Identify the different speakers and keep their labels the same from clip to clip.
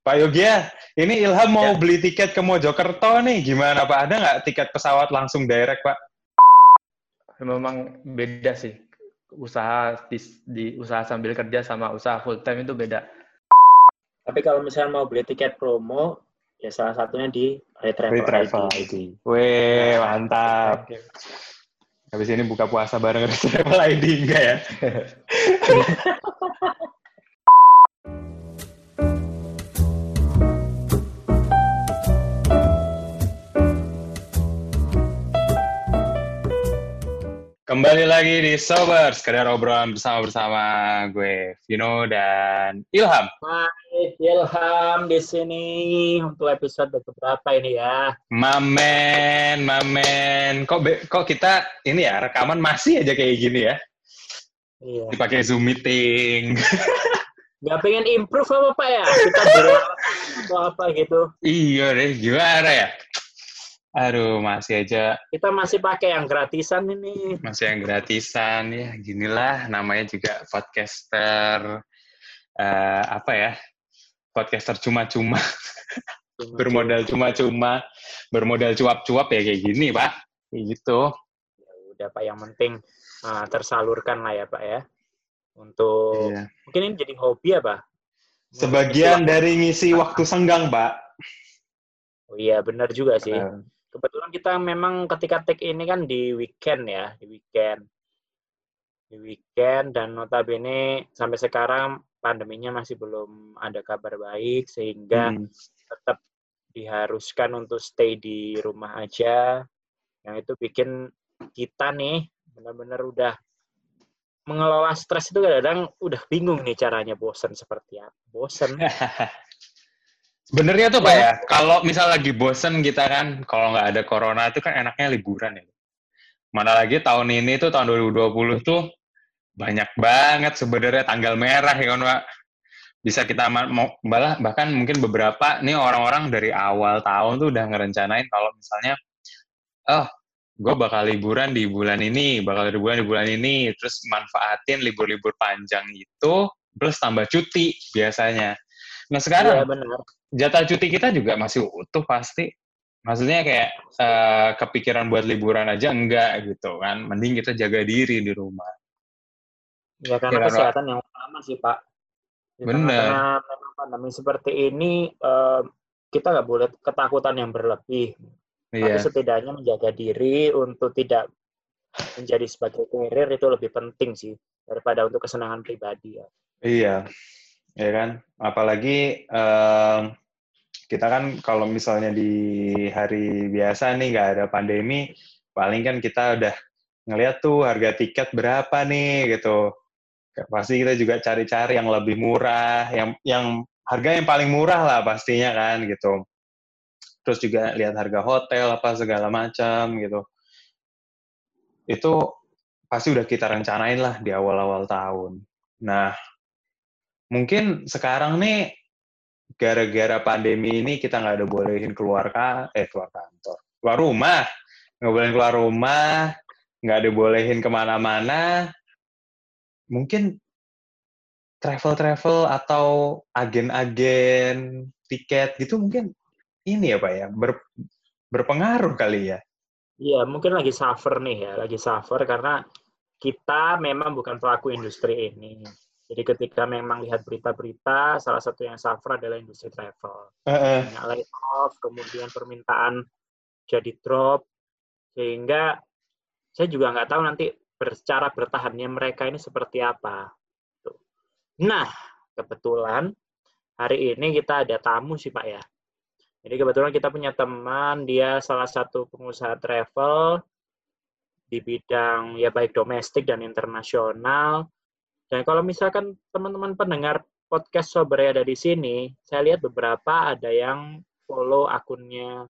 Speaker 1: Pak Yogi ya, ini Ilham mau ya. beli tiket ke Mojokerto nih, gimana Pak? Ada nggak tiket pesawat langsung direct Pak?
Speaker 2: Memang beda sih, usaha di, di usaha sambil kerja sama usaha full time itu beda.
Speaker 3: Tapi kalau misalnya mau beli tiket promo, ya salah satunya di Retravel,
Speaker 1: Retravel ID. ID. Weh, mantap. Habis ini buka puasa bareng Retravel ID enggak ya? Kembali lagi di Sober, sekedar obrolan bersama-bersama gue, Vino dan Ilham.
Speaker 3: Hai, Ilham di sini untuk episode berapa ini ya?
Speaker 1: Mamen, mamen. Kok be, kok kita ini ya rekaman masih aja kayak gini ya? Iya. Dipakai Zoom meeting.
Speaker 3: Gak pengen improve apa Pak ya? Kita berapa atau apa gitu.
Speaker 1: Iya deh, gimana ya? Aduh, masih aja.
Speaker 3: Kita masih pakai yang gratisan ini.
Speaker 1: Masih yang gratisan ya, ginilah namanya juga podcaster uh, apa ya? Podcaster cuma-cuma. bermodal cuma-cuma, bermodal cuap-cuap ya kayak gini, Pak. Kayak gitu.
Speaker 3: Ya udah, Pak, yang penting uh, tersalurkan lah ya, Pak ya. Untuk iya. mungkin ini jadi hobi ya, Pak?
Speaker 1: Sebagian dari ngisi waktu senggang, Pak.
Speaker 3: Oh iya, benar juga sih. Uh, kebetulan kita memang ketika take ini kan di weekend ya, di weekend. Di weekend dan notabene sampai sekarang pandeminya masih belum ada kabar baik sehingga hmm. tetap diharuskan untuk stay di rumah aja. Yang itu bikin kita nih benar-benar udah mengelola stres itu kadang-kadang udah bingung nih caranya bosen seperti apa. Bosen.
Speaker 1: Sebenarnya tuh Pak ya, kalau misal lagi bosen kita kan, kalau nggak ada corona itu kan enaknya liburan ya. Mana lagi tahun ini tuh tahun 2020 tuh banyak banget sebenarnya tanggal merah ya kan Pak. Bisa kita mau malah bahkan mungkin beberapa nih orang-orang dari awal tahun tuh udah ngerencanain kalau misalnya oh gue bakal liburan di bulan ini, bakal liburan di bulan ini, terus manfaatin libur-libur panjang itu, plus tambah cuti biasanya. Nah sekarang ya, benar. Jatah cuti kita juga masih utuh pasti. Maksudnya kayak uh, kepikiran buat liburan aja enggak gitu kan. Mending kita jaga diri di rumah.
Speaker 3: Ya karena Kira kesehatan yang utama sih Pak.
Speaker 1: Ya, Benar. Karena
Speaker 3: pandemi seperti ini uh, kita nggak boleh ketakutan yang berlebih. Iya. Tapi setidaknya menjaga diri untuk tidak menjadi sebagai karir itu lebih penting sih daripada untuk kesenangan pribadi ya.
Speaker 1: Iya, ya kan? Apalagi um, kita kan kalau misalnya di hari biasa nih nggak ada pandemi paling kan kita udah ngeliat tuh harga tiket berapa nih gitu. Pasti kita juga cari-cari yang lebih murah yang yang harga yang paling murah lah pastinya kan gitu. Terus juga lihat harga hotel apa segala macam gitu. Itu pasti udah kita rencanain lah di awal-awal tahun. Nah mungkin sekarang nih gara-gara pandemi ini kita nggak ada bolehin keluar ka eh keluar kantor. Keluar rumah. Nggak boleh keluar rumah nggak ada bolehin ke mana-mana. Mungkin travel-travel atau agen-agen tiket gitu mungkin ini ya pak ya ber, berpengaruh kali ya.
Speaker 3: Iya, mungkin lagi suffer nih ya, lagi suffer karena kita memang bukan pelaku industri ini. Jadi ketika memang lihat berita-berita, salah satu yang suffer adalah industri travel. Uh, uh. lay off, kemudian permintaan jadi drop, sehingga saya juga nggak tahu nanti secara bertahannya mereka ini seperti apa. Nah, kebetulan hari ini kita ada tamu sih Pak ya. Jadi kebetulan kita punya teman, dia salah satu pengusaha travel di bidang ya baik domestik dan internasional dan kalau misalkan teman-teman pendengar podcast Sobre ada di sini, saya lihat beberapa ada yang follow akunnya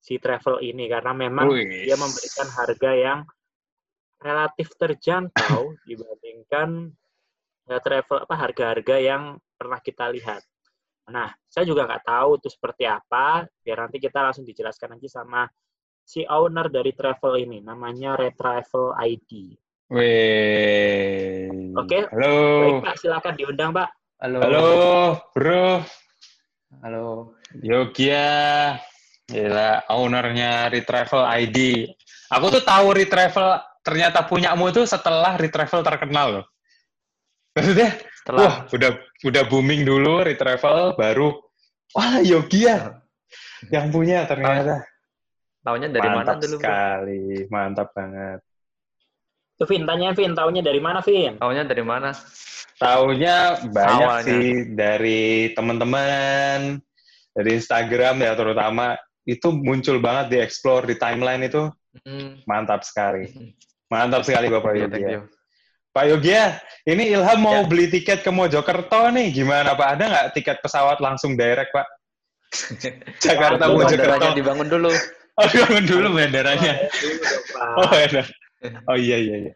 Speaker 3: si travel ini karena memang Uish. dia memberikan harga yang relatif terjangkau dibandingkan ya, travel apa harga-harga yang pernah kita lihat. Nah, saya juga nggak tahu itu seperti apa. Biar nanti kita langsung dijelaskan aja sama si owner dari travel ini, namanya Retravel ID.
Speaker 1: Wih.
Speaker 3: Oke.
Speaker 1: Halo.
Speaker 3: Baik, Pak, silakan diundang, Pak.
Speaker 1: Halo. Halo, Bro.
Speaker 2: Halo.
Speaker 1: Yogia, gila, ownernya Retravel ID. Aku tuh tahu Retravel ternyata punyamu itu setelah Retravel terkenal loh. Maksudnya,
Speaker 2: Setelah
Speaker 1: wah udah udah booming dulu Retravel, baru wah Yogia yang punya ternyata.
Speaker 2: tahunya dari mana
Speaker 1: mantap
Speaker 2: dulu? Bro?
Speaker 1: sekali, mantap banget.
Speaker 3: Tuh Vin, tanya Vin, taunya dari mana Vin?
Speaker 2: Tahunya dari mana?
Speaker 1: Taunya banyak
Speaker 2: Awalnya.
Speaker 1: sih dari teman-teman, dari Instagram ya terutama itu muncul banget di explore di timeline itu
Speaker 2: Hmm.
Speaker 1: mantap sekali. Mantap sekali Bapak
Speaker 2: Iya, you.
Speaker 1: Pak Yogia, ini Ilham mau
Speaker 2: Ya.
Speaker 1: beli tiket ke Mojokerto nih. Gimana Pak? Ada nggak tiket pesawat langsung direct Pak? Jakarta Mojokerto.
Speaker 2: Bandaranya dibangun dulu.
Speaker 1: Oh, bangun dulu bandaranya. Oh, enak. Oh iya iya iya.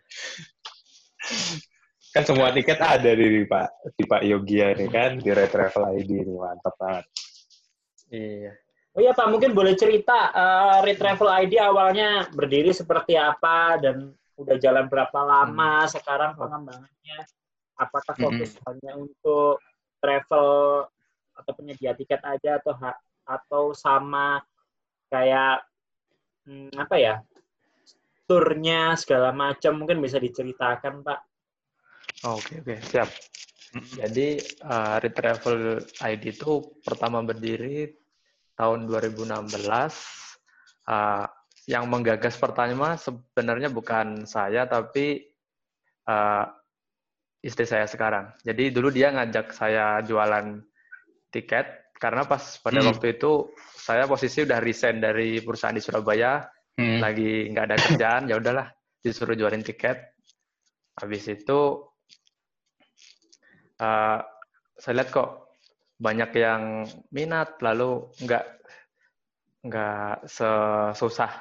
Speaker 1: Kan semua tiket ada di Pak di Pak Yogia ini kan di Red Travel ID ini mantap banget.
Speaker 2: Iya.
Speaker 3: Oh iya Pak, mungkin boleh cerita uh, Retravel ID awalnya berdiri seperti apa dan udah jalan berapa lama sekarang pengembangannya? Apakah fokus hanya untuk travel atau penyedia tiket aja atau atau sama kayak hmm, apa ya turnya segala macam mungkin bisa diceritakan Pak?
Speaker 2: Oke, oke, siap. Jadi, uh, Retravel ID itu pertama berdiri tahun 2016. Uh, yang menggagas pertama sebenarnya bukan saya, tapi uh, istri saya sekarang. Jadi dulu dia ngajak saya jualan tiket, karena pas pada
Speaker 1: Hmm.
Speaker 2: waktu itu saya posisi udah resign dari perusahaan di Surabaya,
Speaker 1: Hmm.
Speaker 2: lagi nggak ada kerjaan ya udahlah disuruh jualin tiket. Habis itu eh, saya lihat kok banyak yang minat lalu nggak nggak sesusah.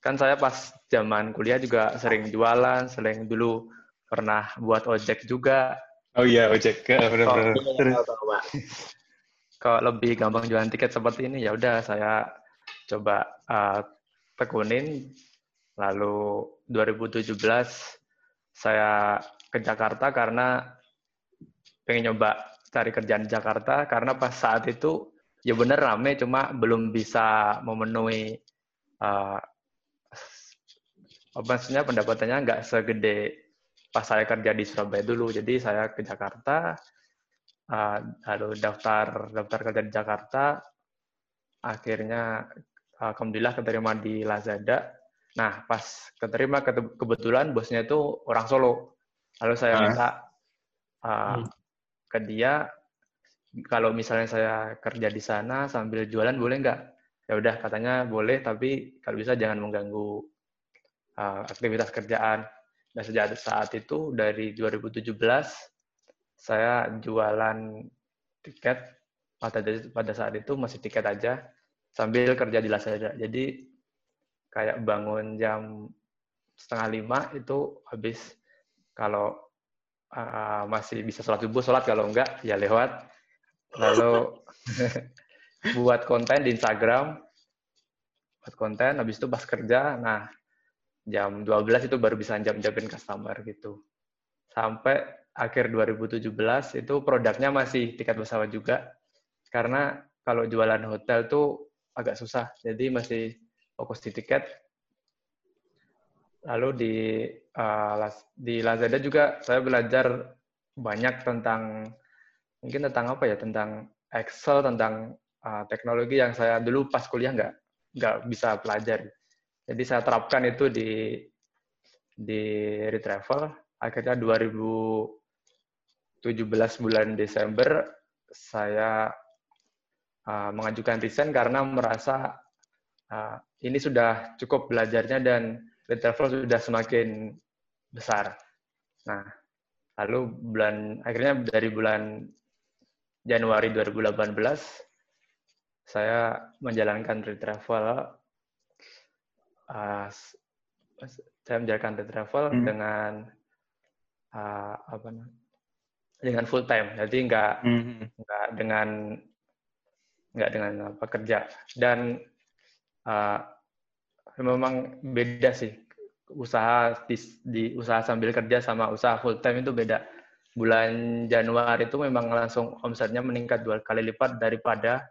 Speaker 2: Kan saya pas zaman kuliah juga sering jualan sering dulu pernah buat ojek juga.
Speaker 1: Oh iya ojek. Ke benar-benar.
Speaker 2: Kalau lebih gampang jualan tiket seperti ini? Ya udah saya coba uh, tekunin. Lalu 2017 saya ke Jakarta karena pengen nyoba cari kerjaan di Jakarta. Karena pas saat itu ya bener rame cuma belum bisa memenuhi uh, maksudnya pendapatannya nggak segede pas saya kerja di Surabaya dulu. Jadi saya ke Jakarta uh, lalu daftar daftar kerja di Jakarta. Akhirnya alhamdulillah keterima di Lazada. Nah pas keterima kete- kebetulan bosnya itu orang Solo. Lalu saya
Speaker 1: Ah.
Speaker 2: minta uh,
Speaker 3: Hmm.
Speaker 2: ke dia kalau misalnya saya kerja di sana sambil jualan boleh nggak? Ya udah katanya boleh tapi kalau bisa jangan mengganggu uh, aktivitas kerjaan. Dan sejak saat itu dari 2017 saya jualan tiket. Pada pada saat itu masih tiket aja sambil kerja di Lazada. Jadi kayak bangun jam setengah lima itu habis. Kalau uh, masih bisa sholat subuh sholat. Kalau enggak ya lewat. Lalu buat konten di Instagram. Buat konten habis itu pas kerja. Nah jam 12 itu baru bisa jam-jamin customer gitu. Sampai akhir 2017 itu produknya masih tiket pesawat juga. Karena kalau jualan hotel tuh agak susah. Jadi masih fokus di tiket. Lalu di uh, di Lazada juga saya belajar banyak tentang mungkin tentang apa ya? Tentang Excel tentang uh, teknologi yang saya dulu pas kuliah nggak nggak bisa pelajari. Jadi saya terapkan itu di di Retravel. Akhirnya 2017 bulan Desember saya uh, mengajukan resign karena merasa uh, ini sudah cukup belajarnya dan Retravel sudah semakin besar. Nah, lalu bulan akhirnya dari bulan Januari 2018 saya menjalankan Retravel uh, saya menjalankan Retravel
Speaker 1: Hmm.
Speaker 2: dengan uh, apa namanya? dengan full time. Jadi nggak
Speaker 1: Mhm.
Speaker 2: nggak dengan nggak dengan apa kerja dan uh, memang beda sih usaha di, di usaha sambil kerja sama usaha full time itu beda bulan Januari itu memang langsung omsetnya meningkat dua kali lipat daripada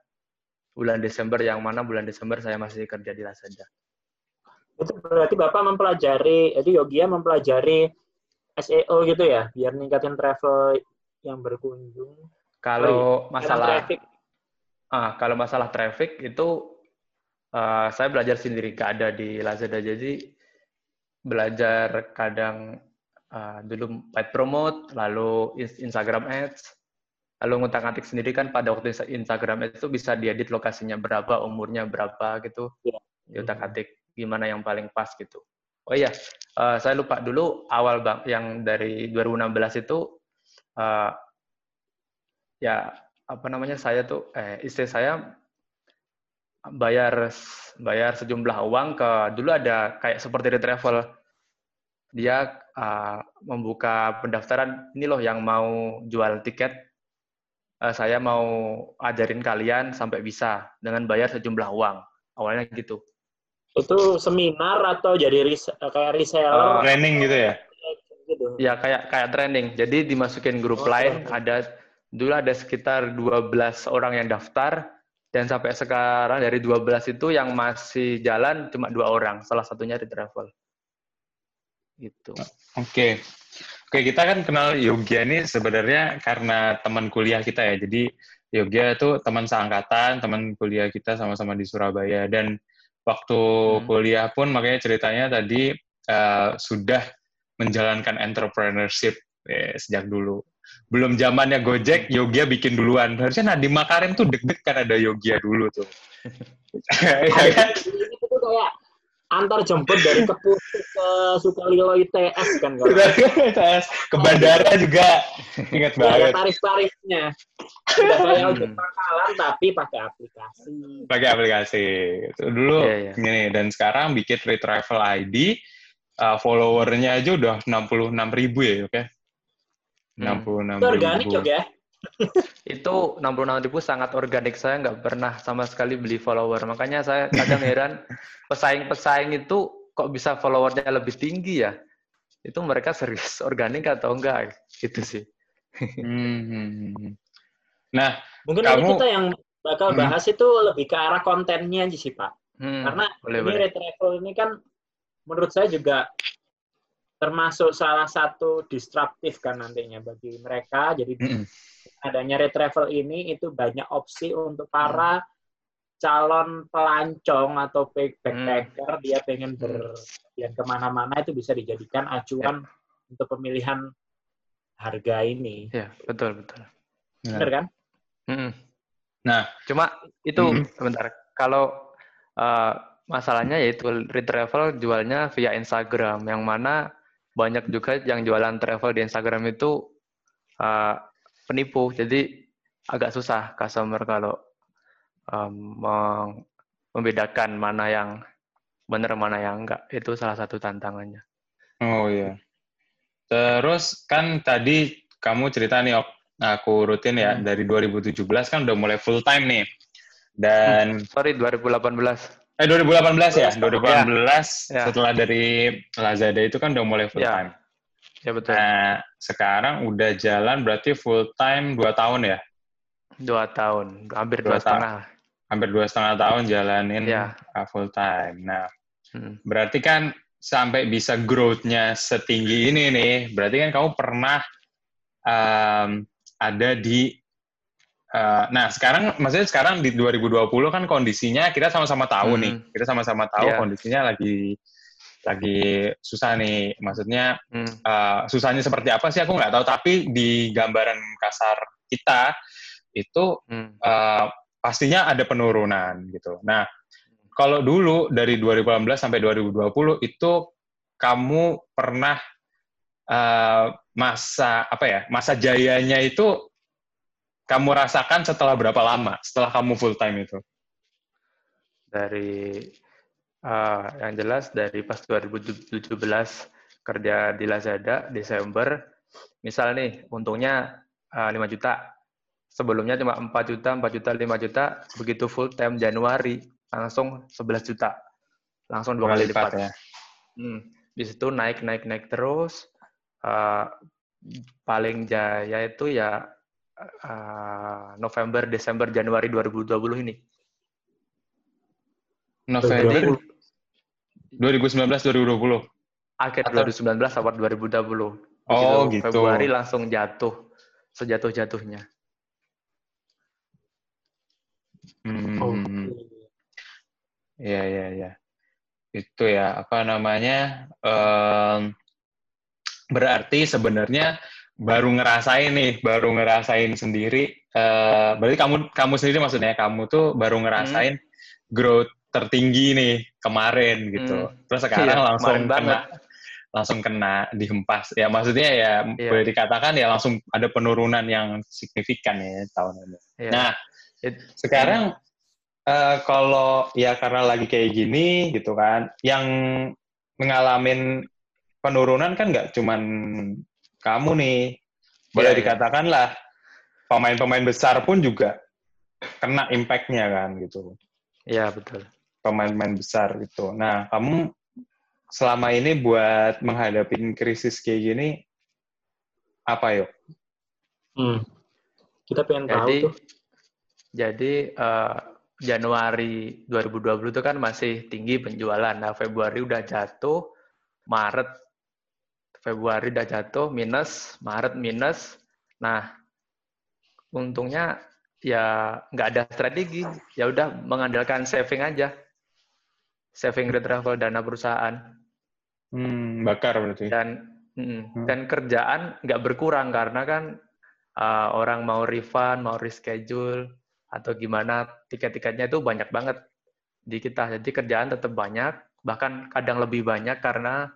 Speaker 2: bulan Desember yang mana bulan Desember saya masih kerja di Lazada.
Speaker 3: Itu berarti Bapak mempelajari, itu Yogia mempelajari SEO gitu ya, biar ningkatin travel yang berkunjung.
Speaker 2: Kalau masalah traffic. Ah, kalau masalah traffic itu uh, saya belajar sendiri, gak ada di Lazada. Jadi belajar kadang uh, dulu paid promote, lalu Instagram ads, lalu ngutak-ngatik sendiri kan pada waktu Instagram ads itu bisa diedit lokasinya berapa, umurnya berapa gitu, yeah. diutak-atik gimana yang paling pas gitu. Oh iya, uh, saya lupa dulu awal bang yang dari 2016 itu uh, ya apa namanya saya tuh eh, istri saya bayar bayar sejumlah uang ke dulu ada kayak seperti di travel. Dia uh, membuka pendaftaran ini loh yang mau jual tiket. Uh, saya mau ajarin kalian sampai bisa dengan bayar sejumlah uang. Awalnya gitu.
Speaker 3: Itu seminar atau jadi res kayak reseller?
Speaker 1: Uh, training gitu ya?
Speaker 2: Gitu. ya kayak kayak training. Jadi dimasukin grup oh, lain ada dulu ada sekitar 12 orang yang daftar dan sampai sekarang dari 12 itu yang masih jalan cuma dua orang salah satunya di travel gitu. Oke.
Speaker 1: Okay. Oke, kita kan kenal Yogia ini sebenarnya karena teman kuliah kita ya. Jadi Yogia itu teman seangkatan, teman kuliah kita sama-sama di Surabaya dan waktu hmm. kuliah pun makanya ceritanya tadi uh, sudah menjalankan entrepreneurship eh, sejak dulu. Belum zamannya Gojek, Yogia bikin duluan. Harusnya Nadiem Makarim tuh deg-degan ada Yogia dulu tuh.
Speaker 3: ya kan? Itu kayak antar jemput dari Keputih ke Sukalilo ITS kan kalau
Speaker 1: ITS ke bandara juga ingat banget
Speaker 3: tarif-tarifnya hmm. ojek pangkalan tapi pakai aplikasi
Speaker 1: pakai aplikasi itu dulu yeah, yeah. gini dan sekarang bikin free travel ID uh, followernya aja udah 66 ribu ya oke okay?
Speaker 3: Hmm. 66 ribu organik juga ya
Speaker 2: itu 66 ribu sangat organik saya nggak pernah sama sekali beli follower makanya saya kadang heran pesaing-pesaing itu kok bisa followernya lebih tinggi ya itu mereka serius organik atau enggak gitu sih
Speaker 3: hmm. nah mungkin kamu... kita yang bakal hmm. bahas hmm. itu lebih ke arah kontennya aja sih pak hmm, karena boleh, ini boleh. travel ini kan menurut saya juga termasuk salah satu disruptif kan nantinya bagi mereka jadi mm -hmm adanya retravel ini itu banyak opsi untuk para calon pelancong atau backpacker hmm. dia pengen berpergian ke mana-mana itu bisa dijadikan acuan ya. untuk pemilihan harga ini.
Speaker 2: Ya betul betul.
Speaker 3: Benar kan?
Speaker 2: Hmm. Nah, cuma itu hmm. sebentar. Kalau uh, masalahnya yaitu retravel jualnya via Instagram, yang mana banyak juga yang jualan travel di Instagram itu uh, penipu. Jadi agak susah customer kalau um, membedakan mana yang benar mana yang enggak. Itu salah satu tantangannya.
Speaker 1: Oh iya. Terus kan tadi kamu cerita nih, aku rutin ya hmm. dari 2017 kan udah mulai full time nih. Dan
Speaker 2: hmm, sorry 2018.
Speaker 1: Eh 2018 ya, 2018 ya. setelah dari Lazada itu kan udah mulai full ya. time.
Speaker 2: Ya betul.
Speaker 1: Nah, sekarang udah jalan berarti full time dua tahun ya?
Speaker 2: Dua tahun, hampir dua, dua setengah.
Speaker 1: Hampir dua setengah tahun jalanin ya. full time. Nah, hmm. berarti kan sampai bisa growth-nya setinggi ini nih, berarti kan kamu pernah um, ada di Uh, nah, sekarang maksudnya sekarang di 2020 kan kondisinya kita sama-sama tahu hmm. nih. Kita sama-sama tahu yeah. kondisinya lagi lagi susah nih. Maksudnya hmm. uh, susahnya seperti apa sih aku nggak tahu. Tapi di gambaran kasar kita itu hmm. uh, pastinya ada penurunan gitu. Nah, kalau dulu dari 2018 sampai 2020 itu kamu pernah uh, masa apa ya masa jayanya itu kamu rasakan setelah berapa lama setelah kamu full time itu?
Speaker 2: Dari Uh, yang jelas dari pas 2017 kerja di Lazada Desember, misal nih untungnya uh, 5 juta, sebelumnya cuma 4 juta, 4 juta, 5 juta, begitu full time Januari langsung 11 juta, langsung dua kali lipat. ya. Hmm. Di situ naik, naik, naik terus. Uh, paling jaya itu ya uh, November, Desember, Januari 2020 ini.
Speaker 1: November 2019 2020.
Speaker 2: Akhir Atau? 2019 awal 2020.
Speaker 1: Oh, gitu.
Speaker 2: Februari langsung jatuh sejatuh-jatuhnya.
Speaker 1: Hmm. Oh. Iya, iya, iya. Itu ya, apa namanya? Um, berarti sebenarnya baru ngerasain nih, baru ngerasain sendiri. Uh, berarti kamu kamu sendiri maksudnya kamu tuh baru ngerasain hmm. growth tertinggi nih kemarin gitu. Hmm. Terus sekarang iya, langsung kena banget. langsung kena dihempas. Ya maksudnya ya iya. boleh dikatakan ya langsung ada penurunan yang signifikan ya tahun ini. Iya. Nah, It, sekarang uh, kalau ya karena lagi kayak gini gitu kan, yang mengalami penurunan kan nggak cuman kamu nih. Boleh yeah, dikatakan lah pemain-pemain besar pun juga kena impact-nya kan gitu.
Speaker 2: Iya, betul.
Speaker 1: Pemain-pemain besar gitu. Nah, kamu selama ini buat menghadapi krisis kayak gini apa yuk?
Speaker 3: Hmm. Kita pengen jadi, tahu tuh.
Speaker 2: Jadi uh, Januari 2020 itu kan masih tinggi penjualan. Nah, Februari udah jatuh, Maret Februari udah jatuh minus, Maret minus. Nah, untungnya ya nggak ada strategi, ya udah mengandalkan saving aja, saving retravel dana perusahaan.
Speaker 1: Hmm, bakar berarti.
Speaker 2: Dan hmm. dan kerjaan nggak berkurang karena kan uh, orang mau refund, mau reschedule atau gimana tiket-tiketnya itu banyak banget di kita. Jadi kerjaan tetap banyak, bahkan kadang lebih banyak karena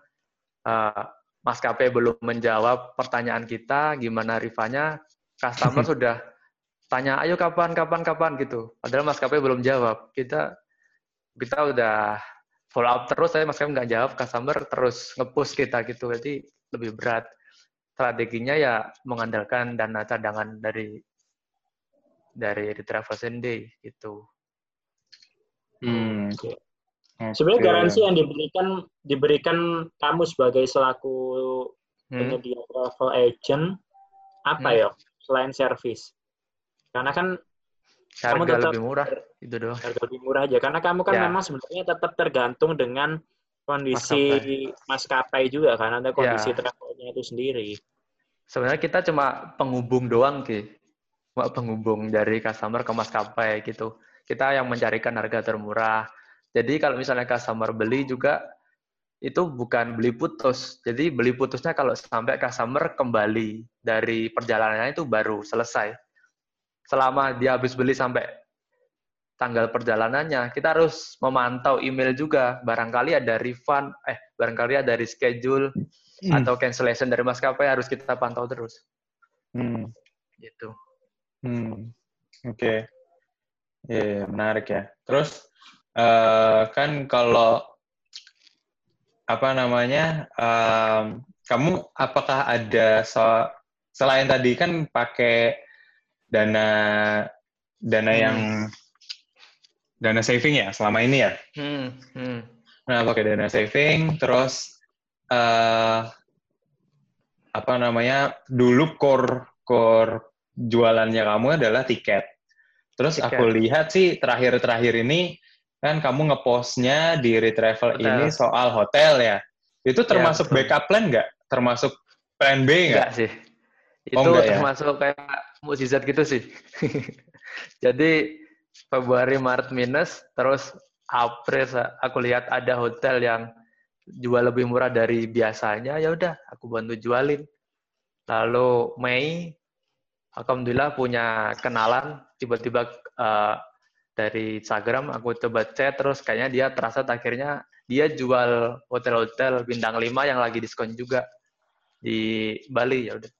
Speaker 2: uh, maskapai belum menjawab pertanyaan kita, gimana rifanya, customer sudah tanya, ayo kapan, kapan, kapan gitu. Padahal maskapai belum jawab. Kita kita udah follow up terus, tapi maskapai nggak jawab, customer terus ngepush kita gitu. Jadi lebih berat. Strateginya ya mengandalkan dana cadangan dari dari travel sendiri gitu.
Speaker 3: Hmm. Okay. Sebenarnya garansi yang diberikan diberikan kamu sebagai selaku hmm. penyedia travel agent apa hmm. ya selain service? Karena kan
Speaker 2: harga kamu tetap lebih murah itu doang.
Speaker 3: Harga lebih murah aja karena kamu kan ya. memang sebenarnya tetap tergantung dengan kondisi maskapai, maskapai juga kan ada kondisi ya. travelnya itu sendiri.
Speaker 2: Sebenarnya kita cuma penghubung doang ki, cuma penghubung dari customer ke maskapai gitu. Kita yang mencarikan harga termurah jadi kalau misalnya customer beli juga itu bukan beli putus. Jadi beli putusnya kalau sampai customer kembali dari perjalanannya itu baru selesai. Selama dia habis beli sampai tanggal perjalanannya, kita harus memantau email juga. Barangkali ada refund, eh barangkali ada reschedule hmm. atau cancellation dari maskapai harus kita pantau terus.
Speaker 1: Hmm.
Speaker 2: Gitu.
Speaker 1: Hmm. Oke. Okay. Ya, yeah, menarik ya. Terus uh, kan kalau apa namanya um, kamu apakah ada so, selain tadi kan pakai dana dana hmm. yang dana saving ya selama ini ya
Speaker 2: hmm. Hmm.
Speaker 1: nah pakai dana saving terus uh, apa namanya dulu core core jualannya kamu adalah tiket terus tiket. aku lihat sih terakhir-terakhir ini kan kamu ngepostnya di Retravel hotel. ini soal hotel ya. Itu iya, termasuk ya, backup plan nggak? Termasuk plan B nggak?
Speaker 2: sih. Itu oh, enggak, ya? termasuk ya? kayak mukjizat gitu sih. Jadi Februari Maret minus, terus April aku lihat ada hotel yang jual lebih murah dari biasanya, ya udah aku bantu jualin. Lalu Mei, alhamdulillah punya kenalan tiba-tiba uh, dari Instagram aku coba chat terus kayaknya dia terasa akhirnya dia jual hotel-hotel bintang 5 yang lagi diskon juga di Bali ya udah.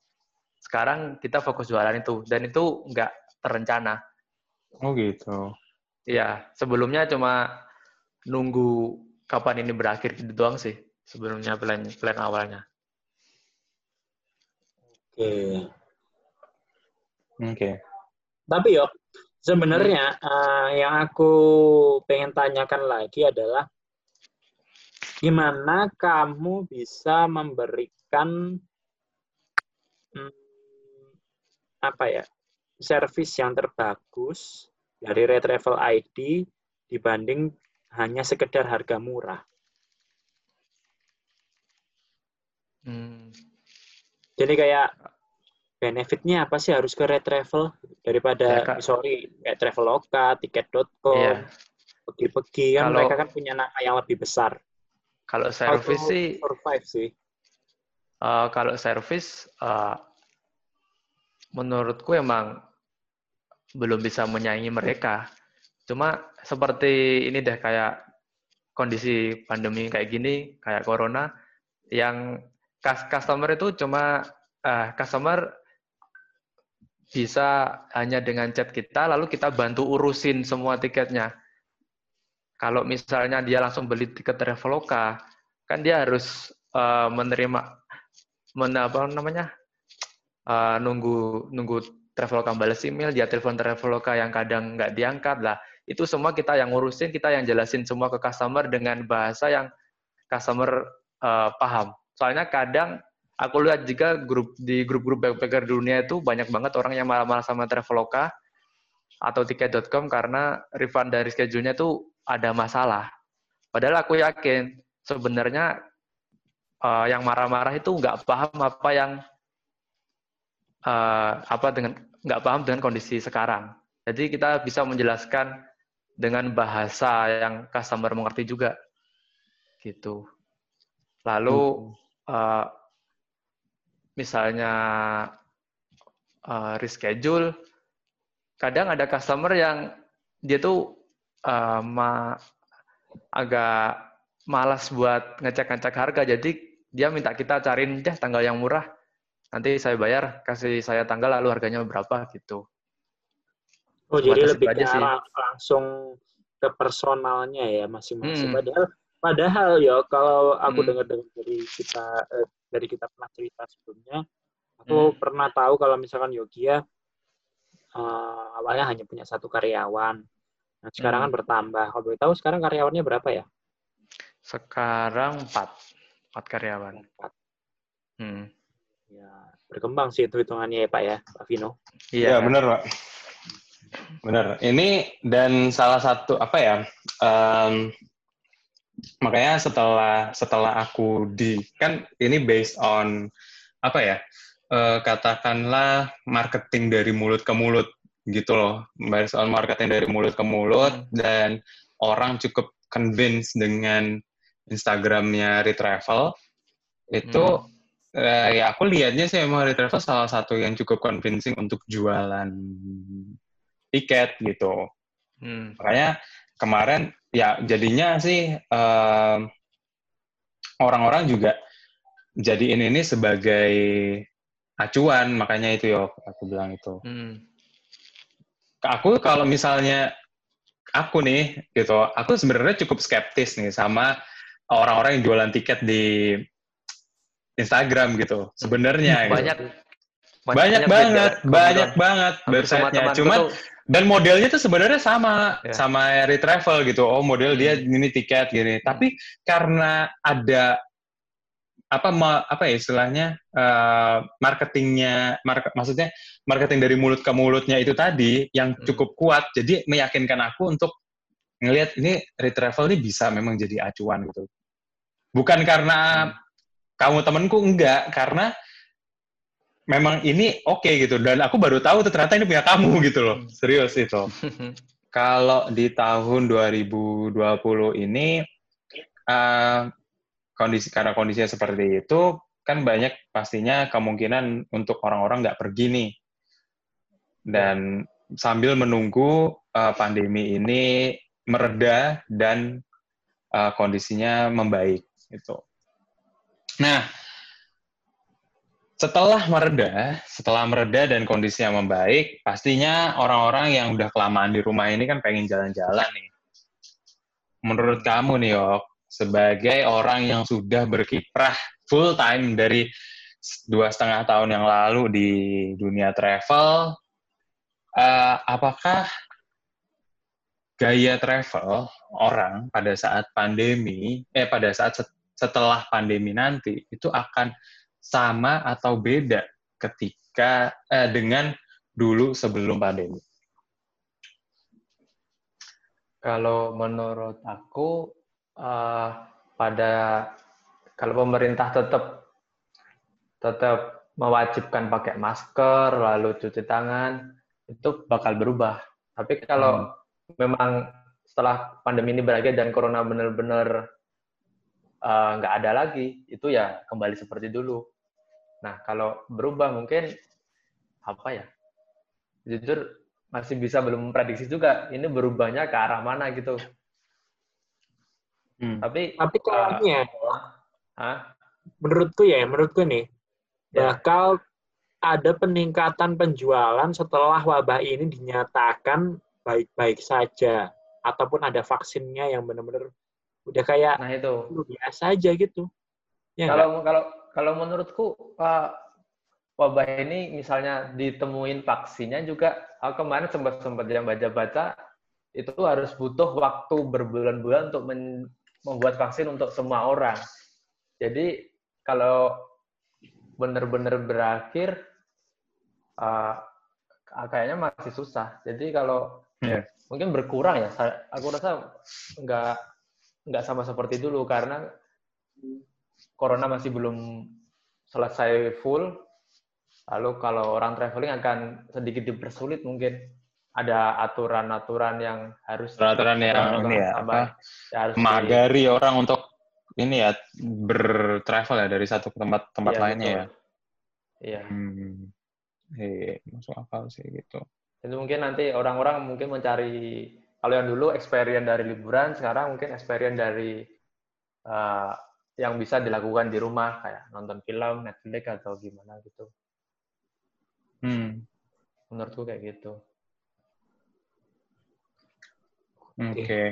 Speaker 2: Sekarang kita fokus jualan itu dan itu nggak terencana.
Speaker 1: Oh gitu.
Speaker 2: Iya, sebelumnya cuma nunggu kapan ini berakhir gitu doang sih sebelumnya plan plan awalnya.
Speaker 3: Oke. Okay.
Speaker 1: Oke. Okay.
Speaker 3: Tapi yuk, Sebenarnya uh, yang aku pengen tanyakan lagi adalah gimana kamu bisa memberikan hmm, apa ya service yang terbagus dari Retravel ID dibanding hanya sekedar harga murah. Hmm. Jadi kayak benefitnya apa sih harus ke Retravel daripada ya, sorry kayak Traveloka, tiket.com, iya. pergi-pergi kan kalau, mereka kan punya nama yang lebih besar.
Speaker 2: Kalau service sih
Speaker 3: survive sih.
Speaker 2: Uh, kalau service uh, menurutku emang belum bisa menyaingi mereka. Cuma seperti ini deh kayak kondisi pandemi kayak gini, kayak corona, yang customer itu cuma uh, customer bisa hanya dengan chat kita, lalu kita bantu urusin semua tiketnya. Kalau misalnya dia langsung beli tiket Traveloka, kan dia harus uh, menerima, men, apa namanya, uh, nunggu nunggu Traveloka balas email, dia telepon Traveloka yang kadang nggak diangkat lah. Itu semua kita yang ngurusin, kita yang jelasin semua ke customer dengan bahasa yang customer uh, paham. Soalnya kadang aku lihat juga grup di grup-grup backpacker dunia itu banyak banget orang yang marah-marah sama Traveloka atau tiket.com karena refund dari schedule-nya tuh ada masalah. Padahal aku yakin sebenarnya uh, yang marah-marah itu nggak paham apa yang uh, apa dengan nggak paham dengan kondisi sekarang. Jadi kita bisa menjelaskan dengan bahasa yang customer mengerti juga, gitu. Lalu uh, misalnya uh, reschedule, kadang ada customer yang dia tuh uh, ma agak malas buat ngecek-ngecek harga, jadi dia minta kita cariin deh tanggal yang murah. Nanti saya bayar kasih saya tanggal lalu harganya berapa gitu.
Speaker 3: Oh jadi lebih ke langsung ke personalnya ya masing-masing. Hmm. padahal padahal ya kalau aku hmm. dengar dari kita eh, dari kita pernah cerita sebelumnya aku hmm. pernah tahu kalau misalkan Yogia uh, awalnya hanya punya satu karyawan nah sekarang kan hmm. kan bertambah kalau boleh tahu sekarang karyawannya berapa ya
Speaker 2: sekarang empat empat karyawan empat
Speaker 3: hmm. Ya, berkembang sih itu hitungannya ya Pak ya, Pak Vino.
Speaker 1: Iya, ya, benar Pak. Benar. Ini dan salah satu apa ya? Um, makanya setelah setelah aku di kan ini based on apa ya? Uh, katakanlah marketing dari mulut ke mulut gitu loh, based on marketing dari mulut ke mulut hmm. dan orang cukup convince dengan Instagramnya Retravel itu hmm uh, ya aku lihatnya sih emang Retravel salah satu yang cukup convincing untuk jualan tiket gitu. Hmm. Makanya kemarin ya jadinya sih orang orang-orang juga jadi ini sebagai acuan makanya itu ya aku bilang itu. Hmm. Aku kalau misalnya aku nih gitu, aku sebenarnya cukup skeptis nih sama orang-orang yang jualan tiket di Instagram gitu sebenarnya
Speaker 2: gitu. banyak
Speaker 1: gitu. Banyak, banyak banget banyak banget websitenya cuman tuh, dan modelnya tuh sebenarnya sama ya. sama retravel gitu oh model hmm. dia ini tiket gini hmm. tapi karena ada apa ma, apa ya istilahnya uh, marketingnya market, maksudnya marketing dari mulut ke mulutnya itu tadi yang hmm. cukup kuat jadi meyakinkan aku untuk ngelihat ini retravel ini bisa memang jadi acuan gitu bukan karena hmm kamu temenku enggak karena memang ini oke okay, gitu. Dan aku baru tahu tuh ternyata ini punya kamu gitu loh. Serius itu. Kalau di tahun 2020 ini uh, kondisi karena kondisinya seperti itu kan banyak pastinya kemungkinan untuk orang-orang nggak pergi nih. Dan sambil menunggu uh, pandemi ini mereda dan uh, kondisinya membaik itu Nah, setelah mereda, setelah mereda dan kondisinya membaik, pastinya orang-orang yang udah kelamaan di rumah ini kan pengen jalan-jalan nih. Menurut kamu nih, Yok, sebagai orang yang sudah berkiprah full time dari dua setengah tahun yang lalu di dunia travel, uh, apakah gaya travel orang pada saat pandemi, eh pada saat setelah pandemi nanti itu akan sama atau beda ketika eh, dengan dulu sebelum pandemi?
Speaker 2: Kalau menurut aku uh, pada kalau pemerintah tetap tetap mewajibkan pakai masker lalu cuci tangan itu bakal berubah. Tapi kalau hmm. memang setelah pandemi ini berakhir dan corona benar-benar uh, nggak ada lagi, itu ya kembali seperti dulu. Nah, kalau berubah mungkin apa ya? Jujur masih bisa belum memprediksi juga ini berubahnya ke arah mana gitu.
Speaker 3: Hmm. Tapi tapi kayaknya uh, menurutku ya, menurutku nih ya. bakal ada peningkatan penjualan setelah wabah ini dinyatakan baik-baik saja ataupun ada vaksinnya yang benar-benar udah kayak
Speaker 2: nah itu
Speaker 3: biasa aja gitu.
Speaker 2: Ya kalau enggak? kalau kalau menurutku uh, wabah ini misalnya ditemuin vaksinnya juga aku kemarin sempat sempat yang baca-baca itu harus butuh waktu berbulan-bulan untuk membuat vaksin untuk semua orang. Jadi kalau benar-benar berakhir uh, kayaknya masih susah. Jadi kalau yeah. mungkin berkurang ya. Aku rasa nggak nggak sama seperti dulu karena corona masih belum selesai full Lalu kalau orang traveling akan sedikit dipersulit mungkin ada aturan-aturan yang harus
Speaker 1: aturan yang ini ya, apa, ya harus magari di, orang untuk ini ya bertravel ya dari satu ke tempat tempat iya, lainnya betul. ya.
Speaker 2: Iya.
Speaker 1: Hmm. Iya, masuk akal sih gitu.
Speaker 2: Itu mungkin nanti orang-orang mungkin mencari kalau yang dulu experience dari liburan, sekarang mungkin experience dari uh, yang bisa dilakukan di rumah kayak nonton film, Netflix atau gimana gitu.
Speaker 1: Hmm.
Speaker 2: Menurutku kayak gitu.
Speaker 1: Oke. Okay.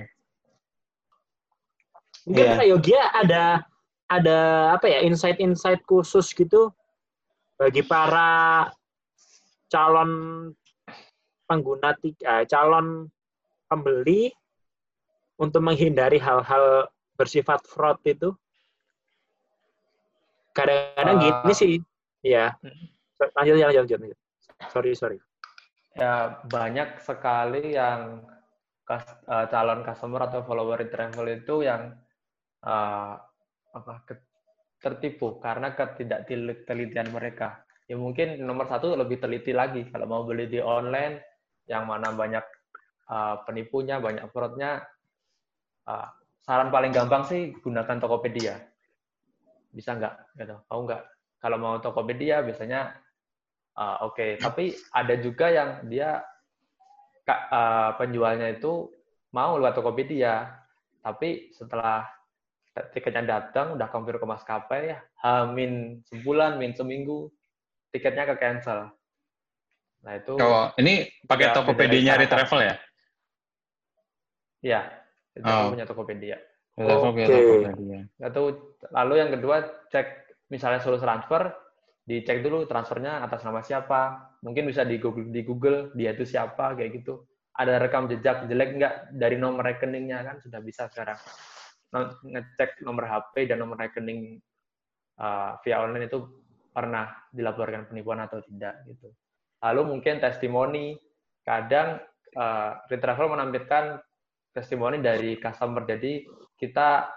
Speaker 3: Mungkin yeah. Yogia ada ada apa ya insight-insight khusus gitu bagi para calon pengguna tiga, eh, calon pembeli untuk menghindari hal-hal bersifat fraud itu. Kadang-kadang uh, gini sih, ya. Lanjut, lanjut, lanjut, lanjut. Sorry, sorry.
Speaker 2: Ya, banyak sekali yang uh, calon customer atau follower travel itu yang uh, apa tertipu karena ketidaktelitian mereka. Ya mungkin nomor satu lebih teliti lagi kalau mau beli di online yang mana banyak uh, penipunya, banyak fraudnya. Uh, saran paling gampang sih gunakan Tokopedia. Bisa nggak? Gitu. Mau nggak? Kalau mau Tokopedia biasanya Uh, Oke, okay. tapi ada juga yang dia uh, penjualnya itu mau lewat Tokopedia, tapi setelah tiketnya datang udah confirm ke maskapai ya, min sebulan, min seminggu, tiketnya ke cancel.
Speaker 1: Nah itu. Oh, ini pakai Tokopedia nyari travel ya?
Speaker 2: Iya, itu oh. punya Tokopedia. Oke. Okay. lalu yang kedua cek misalnya suruh transfer, dicek dulu transfernya atas nama siapa. Mungkin bisa di Google di Google dia itu siapa kayak gitu. Ada rekam jejak jelek nggak dari nomor rekeningnya kan? Sudah bisa sekarang. Ngecek nomor HP dan nomor rekening uh, via online itu pernah dilaporkan penipuan atau tidak gitu. Lalu mungkin testimoni. Kadang uh, Retravel menampilkan testimoni dari customer. Jadi kita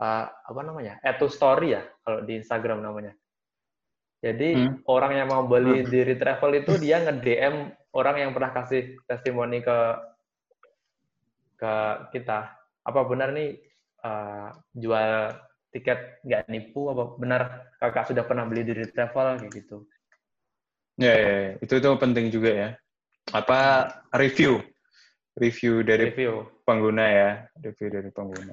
Speaker 2: uh, apa namanya add to story ya kalau di Instagram namanya jadi hmm. orang yang mau beli hmm. di Retravel itu dia nge-DM orang yang pernah kasih testimoni ke ke kita. Apa benar nih uh, jual tiket nggak nipu? Apa benar kakak sudah pernah beli di Retravel kayak gitu?
Speaker 1: Ya, ya, ya, itu itu penting juga ya. Apa review, review dari review. pengguna ya, review dari pengguna.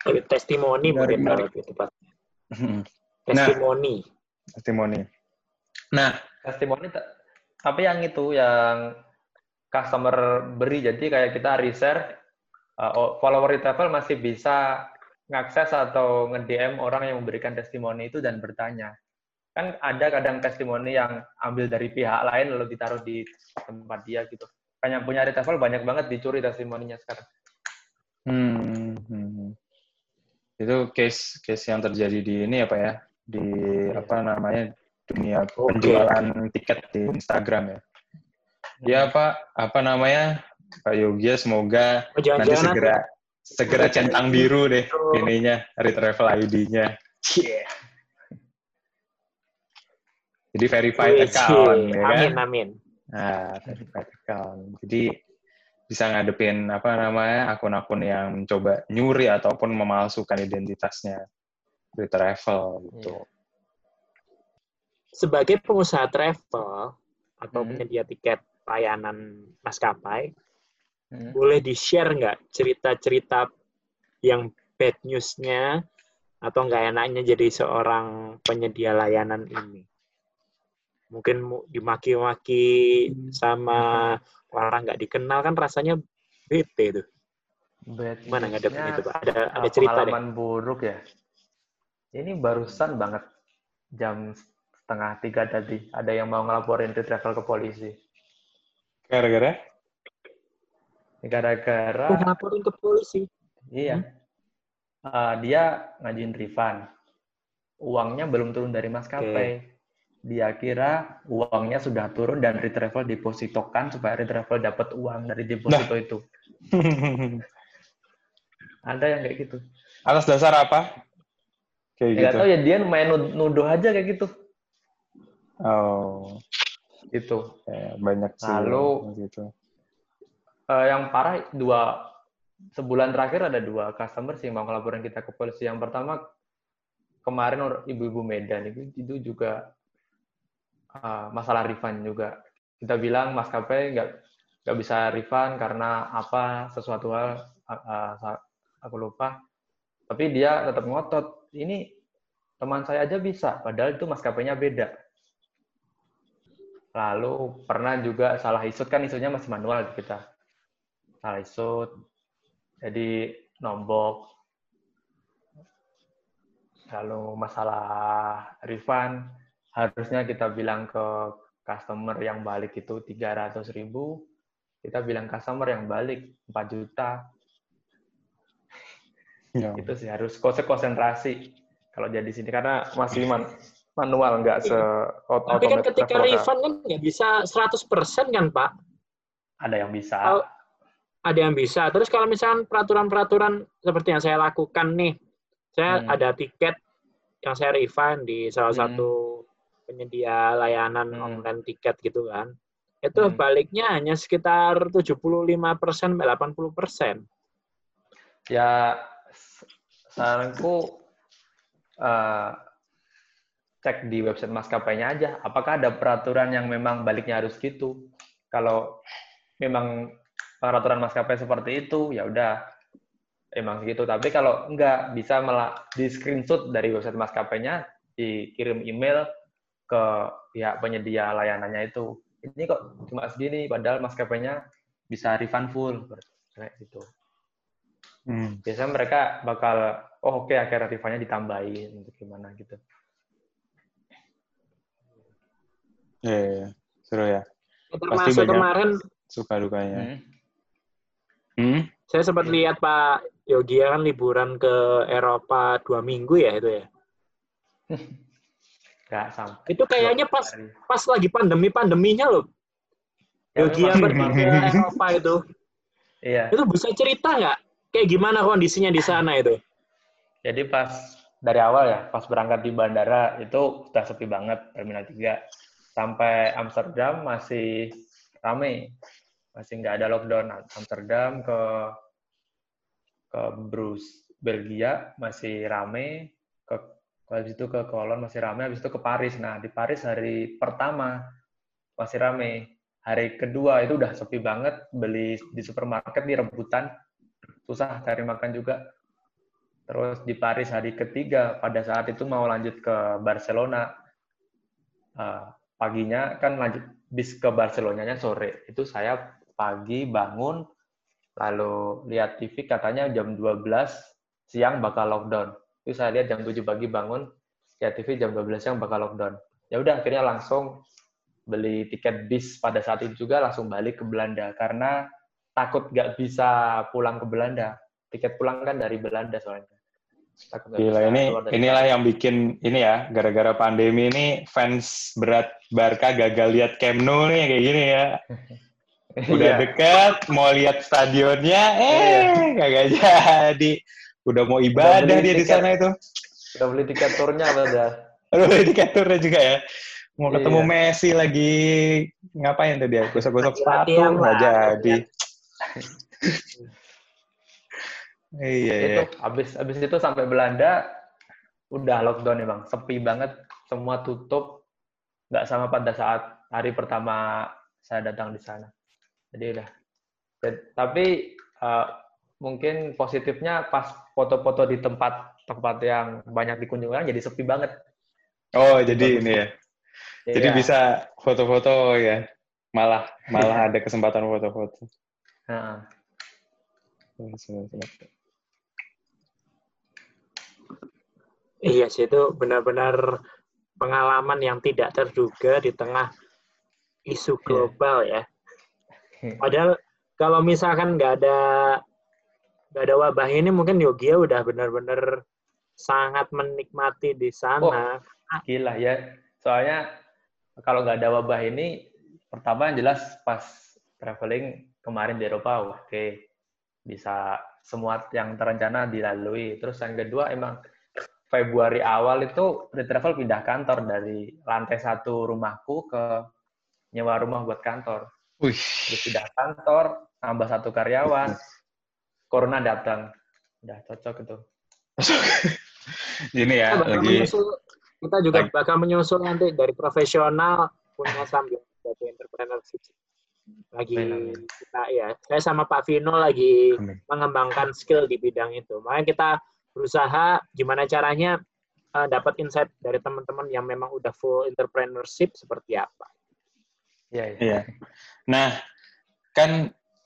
Speaker 3: Testimoni mungkin itu pak. Testimoni.
Speaker 1: Nah, testimoni. Nah,
Speaker 2: testimoni tapi yang itu yang customer beri jadi kayak kita research uh, follower travel masih bisa ngakses atau nge-DM orang yang memberikan testimoni itu dan bertanya. Kan ada kadang testimoni yang ambil dari pihak lain lalu ditaruh di tempat dia gitu. Banyak punya travel banyak banget dicuri testimoninya sekarang.
Speaker 1: Hmm, hmm, hmm. Itu case case yang terjadi di ini apa ya? di apa namanya dunia penjualan tiket di Instagram ya. Ya Pak, apa namanya Pak Yogia semoga
Speaker 3: Oh,
Speaker 1: nanti segera segera
Speaker 3: Segera
Speaker 1: centang biru deh
Speaker 3: Oh.
Speaker 1: ininya retravel ID-nya. Jadi verified account ya kan.
Speaker 3: Amin, amin.
Speaker 1: Nah, verified account. Jadi bisa ngadepin apa namanya akun-akun yang mencoba nyuri ataupun memalsukan identitasnya di travel gitu.
Speaker 2: Iya.
Speaker 3: Sebagai pengusaha travel atau
Speaker 2: Hmm.
Speaker 3: penyedia tiket layanan maskapai,
Speaker 2: Hmm.
Speaker 3: boleh di-share nggak cerita-cerita yang bad news-nya atau nggak enaknya jadi seorang penyedia layanan ini? Mungkin mu- dimaki-maki sama orang nggak dikenal kan rasanya bete tuh.
Speaker 2: Bad
Speaker 3: Gimana ngadepin
Speaker 2: news-nya,
Speaker 3: itu, Pak? Ada ada cerita deh.
Speaker 2: pengalaman buruk ya. Ini barusan banget jam setengah tiga tadi ada yang mau ngelaporin ke travel ke polisi.
Speaker 1: Gara-gara
Speaker 2: Gara-gara
Speaker 3: Oh, laporin ke polisi.
Speaker 2: iya Uh, dia ngajuin refund. Uangnya belum turun dari maskapai. Dia kira uangnya sudah turun dan retravel depositokan supaya retravel dapat uang dari deposito itu. Ada yang kayak gitu.
Speaker 1: atas dasar apa? Kayak
Speaker 2: Ya
Speaker 1: gitu.
Speaker 2: tahu ya dia main nud- nuduh aja kayak gitu.
Speaker 1: Oh,
Speaker 2: Itu.
Speaker 1: ya, banyak sih.
Speaker 2: Lalu-
Speaker 1: gitu.
Speaker 2: Eh, yang parah dua sebulan terakhir ada dua customer sih mau ngelaporin kita ke polisi. Yang pertama kemarin ibu-ibu Medan itu itu juga eh, masalah refund juga. Kita bilang maskapai nggak nggak bisa refund karena apa sesuatu hal eh, sa- aku lupa. Tapi dia tetap ngotot. Ini teman saya aja bisa, padahal itu maskapainya beda. Lalu pernah juga salah isut kan isunya masih manual di kita salah isut, jadi nombok. Lalu masalah refund, harusnya kita bilang ke customer yang balik itu 300 ribu, kita bilang customer yang balik 4 juta.
Speaker 1: Ya.
Speaker 2: Itu sih harus kose konsentrasi kalau jadi sini karena masih man- manual nggak se
Speaker 3: Tapi kan ketika refund kan nggak bisa 100% kan, Pak?
Speaker 2: ada yang bisa.
Speaker 3: Kalau- Ada yang bisa. Terus kalau misalkan peraturan-peraturan seperti yang saya lakukan nih, saya
Speaker 2: Hmm.
Speaker 3: ada tiket yang saya refund di salah
Speaker 2: Hmm.
Speaker 3: satu penyedia layanan
Speaker 2: Hmm.
Speaker 3: online tiket gitu kan. Itu
Speaker 2: Hmm.
Speaker 3: baliknya hanya sekitar 75% sampai 80%.
Speaker 2: Ya, s- saranku eh, cek di website maskapainya aja. Apakah ada peraturan yang memang baliknya harus gitu? Kalau memang peraturan maskapai seperti itu, ya udah emang gitu. Tapi kalau enggak, bisa malah di screenshot dari website maskapainya, dikirim email ke pihak penyedia layanannya itu. Ini kok cuma segini, padahal maskapainya bisa refund full. Kayak gitu
Speaker 1: Hmm.
Speaker 2: biasanya mereka bakal oh oke akhirnya refundnya ditambahin untuk gimana gitu
Speaker 1: Ya, ya, ya. seru ya.
Speaker 3: Termasuk
Speaker 1: banyak.
Speaker 3: kemarin
Speaker 1: Suka dukanya.
Speaker 2: Hmm.
Speaker 1: Hmm?
Speaker 3: saya sempat lihat Pak Yogi kan liburan ke Eropa dua minggu ya itu ya.
Speaker 2: nggak sampai
Speaker 3: Itu kayaknya pas pas lagi pandemi pandeminya loh.
Speaker 2: Ya,
Speaker 3: pergi ke Eropa itu.
Speaker 2: iya
Speaker 3: Itu bisa cerita nggak? Kayak gimana kondisinya di sana itu?
Speaker 2: jadi pas dari awal ya pas berangkat di bandara itu sudah sepi banget terminal 3 sampai Amsterdam masih rame masih nggak ada lockdown Amsterdam ke ke Bruce Belgia masih rame ke habis itu ke Cologne masih rame habis itu ke Paris. Nah di Paris hari pertama masih rame. Hari kedua itu udah sepi banget beli di supermarket di rebutan. Susah cari makan juga. Terus di Paris hari ketiga pada saat itu mau lanjut ke Barcelona. Eh, paginya kan lanjut bis ke Barcelonanya sore. Itu saya pagi bangun lalu lihat TV katanya jam 12 siang bakal lockdown itu saya lihat jam 7 pagi bangun lihat TV jam 12 siang bakal lockdown ya udah akhirnya langsung beli tiket bis pada saat itu juga langsung balik ke Belanda karena takut nggak bisa pulang ke Belanda tiket pulang kan dari Belanda soalnya Takut
Speaker 1: Gila
Speaker 2: bisa
Speaker 1: ini inilah yang bikin ini ya gara-gara pandemi ini fans berat Barca gagal lihat Camp Nou nih kayak gini ya. Udah
Speaker 2: Iya.
Speaker 1: dekat mau lihat stadionnya eh
Speaker 2: Iya.
Speaker 1: kagak jadi. Udah mau ibadah
Speaker 2: beli
Speaker 1: dia di
Speaker 2: tiket.
Speaker 1: sana itu.
Speaker 2: Udah beli tiket turnya padahal.
Speaker 1: Aduh indikatornya juga ya. Mau ketemu
Speaker 2: Iya.
Speaker 1: Messi lagi ngapain tuh dia? Gosok-gosok sepatu nggak jadi. Iya iya.
Speaker 2: Itu habis habis itu sampai Belanda udah lockdown ya bang, sepi banget, semua tutup. Nggak sama pada saat hari pertama saya datang di sana. Jadi udah. Tapi eh, mungkin positifnya pas foto-foto di tempat tempat yang banyak dikunjungi orang jadi sepi banget.
Speaker 1: Oh jadi ini ya. Jadi
Speaker 2: Iya.
Speaker 1: bisa foto-foto ya. Malah malah ada kesempatan foto-foto.
Speaker 2: Nah,
Speaker 3: Iya sih itu benar-benar pengalaman yang tidak terduga di tengah isu
Speaker 2: Iya.
Speaker 3: global ya. Padahal kalau misalkan nggak ada nggak ada wabah ini mungkin Yogia udah benar-benar sangat menikmati di sana.
Speaker 2: gila ya. Soalnya kalau nggak ada wabah ini, pertama yang jelas pas traveling kemarin di Eropa, oke bisa semua yang terencana dilalui. Terus yang kedua emang Februari awal itu di travel pindah kantor dari lantai satu rumahku ke nyewa rumah buat kantor.
Speaker 1: Wih.
Speaker 2: Terus pindah kantor, tambah satu karyawan, corona datang. Udah cocok itu.
Speaker 1: Ini ya
Speaker 3: Kita bakal
Speaker 1: lagi
Speaker 3: menyusul, kita juga
Speaker 1: lagi-
Speaker 3: bakal menyusul nanti dari profesional punya sambil jadi entrepreneurship. Lagi kita ya, saya sama Pak Vino lagi
Speaker 1: Amin.
Speaker 3: mengembangkan skill di bidang itu. Makanya kita berusaha gimana caranya eh, dapat insight dari teman-teman yang memang udah full entrepreneurship seperti apa.
Speaker 2: Iya, iya.
Speaker 1: Iya. Nah, kan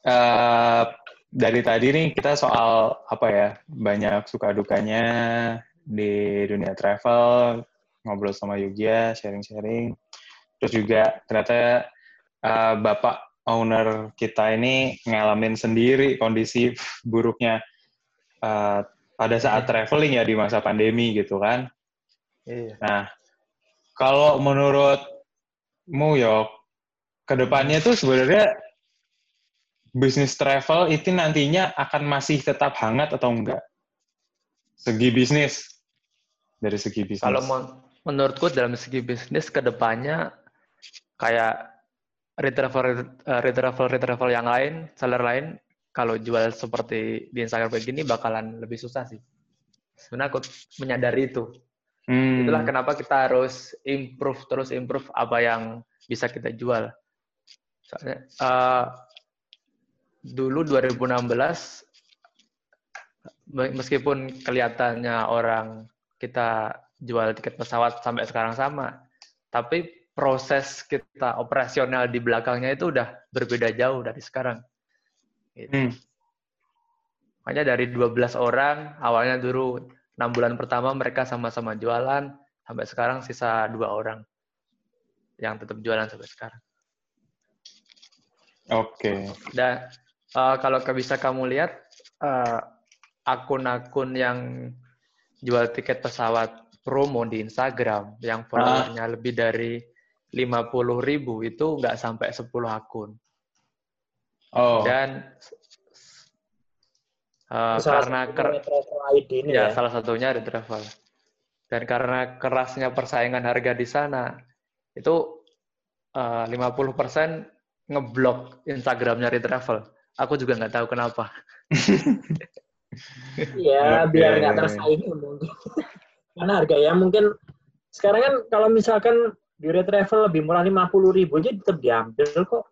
Speaker 1: eh, dari tadi nih kita soal apa ya banyak suka dukanya di dunia travel ngobrol sama Yugia sharing-sharing. Terus juga ternyata eh, bapak owner kita ini ngalamin sendiri kondisi buruknya eh, pada saat traveling ya di masa pandemi gitu kan.
Speaker 2: Iya.
Speaker 1: Nah, kalau menurutmu Yok, ke depannya tuh sebenarnya bisnis travel itu nantinya akan masih tetap hangat atau enggak? Segi bisnis dari segi bisnis.
Speaker 2: Kalau mon- menurutku dalam segi bisnis ke depannya kayak retravel eh, retravel retravel yang lain, seller lain kalau jual seperti di Instagram kayak gini bakalan lebih susah sih. Sebenarnya aku menyadari itu.
Speaker 1: Hmm,
Speaker 2: Itulah kenapa kita harus improve terus improve apa yang bisa kita jual. Soalnya eh, dulu 2016 me- meskipun kelihatannya orang kita jual tiket pesawat sampai sekarang sama, tapi proses kita operasional di belakangnya itu udah berbeda jauh dari sekarang. Gitu.
Speaker 1: hmm,
Speaker 2: Makanya dari 12 orang, awalnya dulu 6 bulan pertama mereka sama-sama jualan, sampai sekarang sisa dua orang yang tetap jualan sampai sekarang.
Speaker 1: Oke.
Speaker 2: Dan eh, kalau ke- bisa kamu lihat eh, akun-akun yang jual tiket pesawat promo di Instagram yang followernya lebih dari 50 ribu itu nggak sampai 10 akun.
Speaker 1: Oh,
Speaker 2: Dan eh,
Speaker 3: Salah
Speaker 2: karena ker-
Speaker 3: travel ID ini
Speaker 2: ya,
Speaker 3: ya.
Speaker 2: salah satunya ada travel. Dan karena kerasnya persaingan harga di sana, itu eh, 50% ngeblok Instagramnya Retravel. Aku juga nggak tahu kenapa.
Speaker 3: Iya, biar nggak tersaingi mungkin. Karena harganya mungkin sekarang kan kalau misalkan di travel lebih murah 50 ribu aja tetap diambil kok.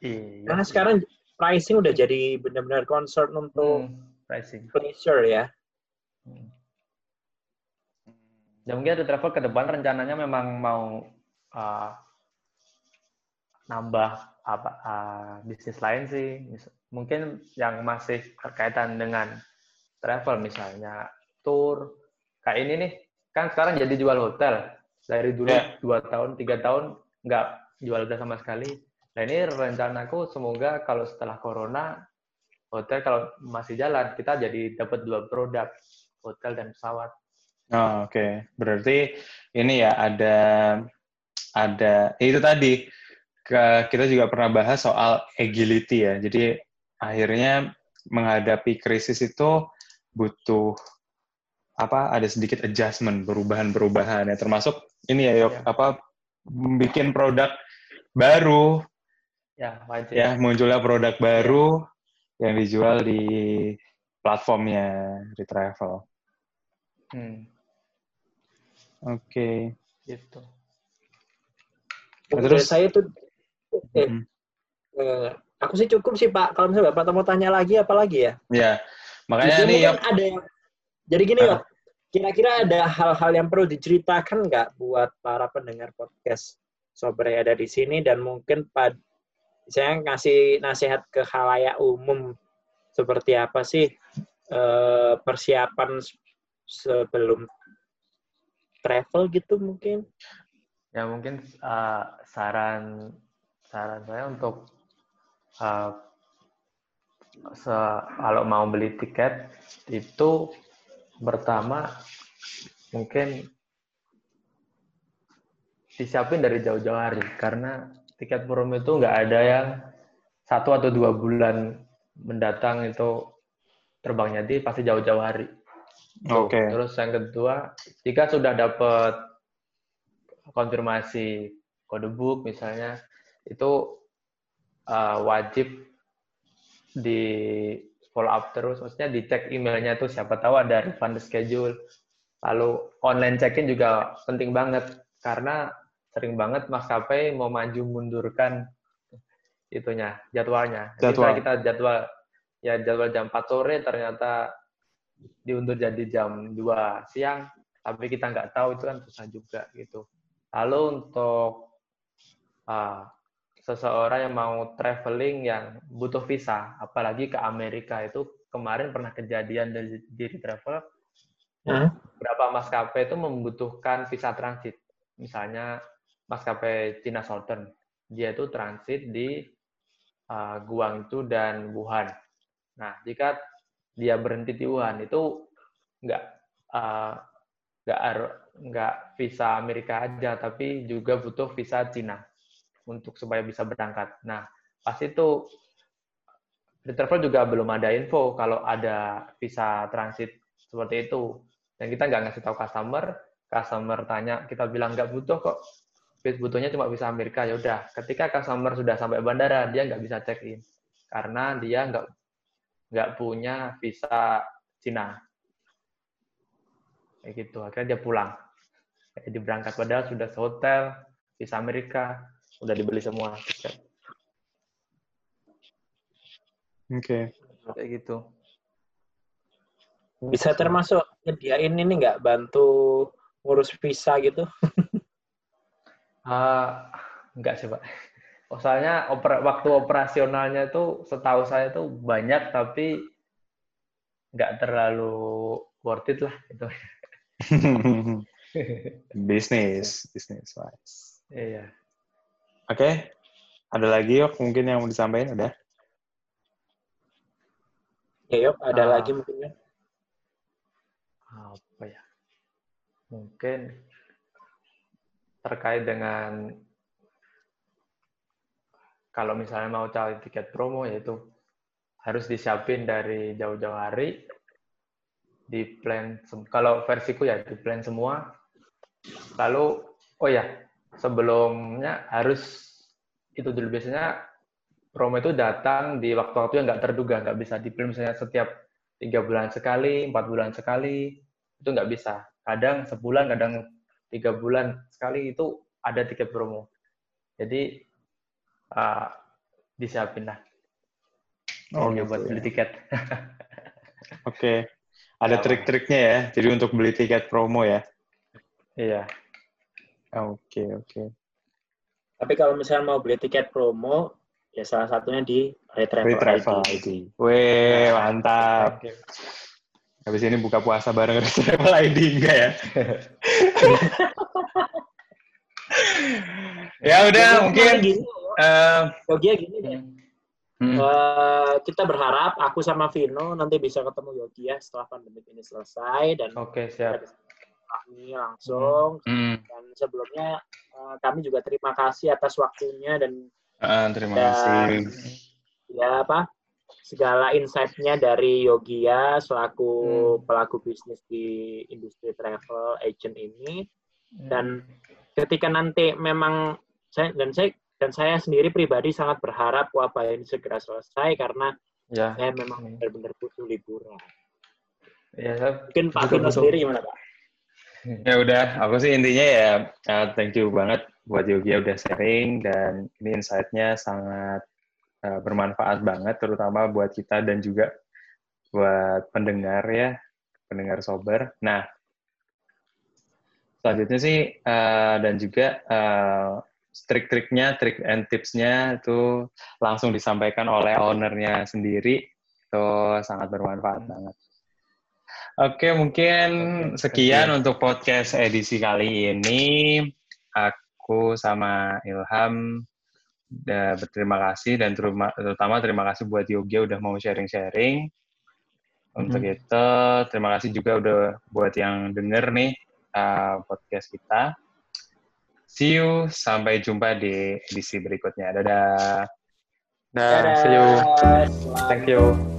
Speaker 2: Iya.
Speaker 3: Karena sekarang pricing udah jadi benar-benar concern untuk
Speaker 2: pricing.
Speaker 3: pleasure ya.
Speaker 2: Hmm. Dan mungkin ada travel ke depan rencananya memang mau uh, nambah apa uh, bisnis lain sih. Mungkin yang masih berkaitan dengan travel misalnya tour kayak ini nih kan sekarang jadi jual hotel dari dulu
Speaker 1: Ya.
Speaker 2: dua tahun tiga tahun nggak jual hotel sama sekali. Nah ini rencanaku semoga kalau setelah corona hotel kalau masih jalan kita jadi dapat dua produk hotel dan pesawat.
Speaker 1: Oh, Oke, okay. berarti ini ya ada ada itu tadi kita juga pernah bahas soal agility ya. Jadi akhirnya menghadapi krisis itu butuh apa ada sedikit adjustment perubahan-perubahan ya termasuk ini ya, Yok, ya. apa bikin produk baru
Speaker 2: ya wajib
Speaker 1: ya munculnya produk baru yang dijual di platformnya di travel. Hmm. Oke. Okay.
Speaker 2: Gitu.
Speaker 3: Terus saya tuh, eh, hmm. aku sih cukup sih Pak. Kalau misalnya Bapak mau tanya lagi, apa lagi ya?
Speaker 1: Ya, makanya ini
Speaker 3: ya. Ada yang, jadi gini uh. kira-kira ada hal-hal yang perlu diceritakan nggak buat para pendengar podcast yang ada di sini dan mungkin pad, saya ngasih nasihat ke halayak umum seperti apa sih eh, persiapan sebelum travel gitu mungkin?
Speaker 2: Ya mungkin uh, saran saran saya untuk uh, se kalau mau beli tiket itu pertama mungkin disiapin dari jauh-jauh hari karena tiket promo itu nggak ada yang satu atau dua bulan mendatang itu terbangnya di pasti jauh-jauh hari.
Speaker 1: Oke. Okay.
Speaker 2: Terus yang kedua, jika sudah dapat konfirmasi kode book misalnya, itu uh, wajib di follow up terus, maksudnya dicek emailnya tuh siapa tahu ada refund schedule. Lalu online check-in juga penting banget karena sering banget maskapai mau maju mundurkan itunya jadwalnya. Jadwal. kita jadwal ya jadwal jam 4 sore ternyata diundur jadi jam 2 siang, tapi kita nggak tahu itu kan susah juga gitu. Lalu untuk uh, seseorang yang mau traveling yang butuh visa, apalagi ke Amerika itu kemarin pernah kejadian dari diri travel, hmm? berapa maskapai itu membutuhkan visa transit. Misalnya maskapai China Southern, dia itu transit di uh, Guangzhou dan Wuhan. Nah, jika dia berhenti di Wuhan itu nggak uh, nggak nggak visa Amerika aja tapi juga butuh visa Cina untuk supaya bisa berangkat. Nah pas itu di travel juga belum ada info kalau ada visa transit seperti itu dan kita nggak ngasih tahu customer customer tanya kita bilang nggak butuh kok butuhnya cuma visa Amerika ya udah ketika customer sudah sampai bandara dia nggak bisa check in karena dia nggak nggak punya visa Cina. Kayak gitu. Akhirnya dia pulang. Jadi berangkat padahal sudah sehotel, visa Amerika, udah dibeli semua
Speaker 1: Oke. Okay.
Speaker 2: Kayak gitu.
Speaker 3: Bisa termasuk nyediain ini nggak bantu ngurus visa gitu?
Speaker 2: uh, enggak sih, Pak. Oh, soalnya oper, waktu operasionalnya itu setahu saya itu banyak tapi nggak terlalu worth it lah itu.
Speaker 1: bisnis, bisnis
Speaker 2: wise. Iya.
Speaker 1: Oke, okay. ada lagi yuk mungkin yang mau disampaikan ada?
Speaker 3: Ya yuk, ada uh, lagi mungkin ya.
Speaker 2: Apa ya? Mungkin terkait dengan kalau misalnya mau cari tiket promo yaitu harus disiapin dari jauh-jauh hari di plan kalau versiku ya di plan semua lalu oh ya sebelumnya harus itu dulu biasanya promo itu datang di waktu-waktu yang nggak terduga nggak bisa di plan misalnya setiap tiga bulan sekali empat bulan sekali itu nggak bisa kadang sebulan kadang tiga bulan sekali itu ada tiket promo jadi uh, disiapin lah.
Speaker 1: Oh, gitu
Speaker 2: buat beli ya. tiket.
Speaker 1: Oke. Okay. Ada trik-triknya ya. Jadi untuk beli tiket promo ya.
Speaker 2: Iya.
Speaker 1: Oke, okay, oke. Okay.
Speaker 3: Tapi kalau misalnya mau beli tiket promo, ya salah satunya di
Speaker 1: Retravel, Retravel ID. ID. Weh, mantap. Habis ini buka puasa bareng Retravel ID enggak ya? ya udah mungkin
Speaker 3: uh, Yogia gini deh. Hmm. Uh, kita berharap aku sama Vino nanti bisa ketemu Yogi ya setelah pandemi ini selesai dan
Speaker 2: Oke, okay, siap.
Speaker 3: Kami langsung hmm. dan sebelumnya uh, kami juga terima kasih atas waktunya dan
Speaker 1: uh, terima dan, kasih
Speaker 3: ya apa segala insight-nya dari Yogia selaku hmm. pelaku bisnis di industri travel agent ini hmm. dan ketika nanti memang saya dan saya dan saya sendiri pribadi sangat berharap wabah ini segera selesai karena ya. saya memang benar-benar butuh liburan.
Speaker 2: Ya,
Speaker 3: mungkin Pak Vino sendiri gimana Pak?
Speaker 1: Ya udah, aku sih intinya ya uh, thank you banget buat Yogi udah sharing dan ini insight-nya sangat uh, bermanfaat banget terutama buat kita dan juga buat pendengar ya, pendengar sober. Nah, selanjutnya sih uh, dan juga uh, trik-triknya, trik and tipsnya itu langsung disampaikan oleh ownernya sendiri. Itu sangat bermanfaat banget. Oke, mungkin sekian untuk podcast edisi kali ini. Aku sama Ilham berterima kasih dan terutama terima kasih buat Yogi udah mau sharing-sharing. Untuk hmm. itu, terima kasih juga udah buat yang denger nih uh, podcast kita. See you. Sampai jumpa di edisi berikutnya. Dadah.
Speaker 2: Dadah. See you. Thank you.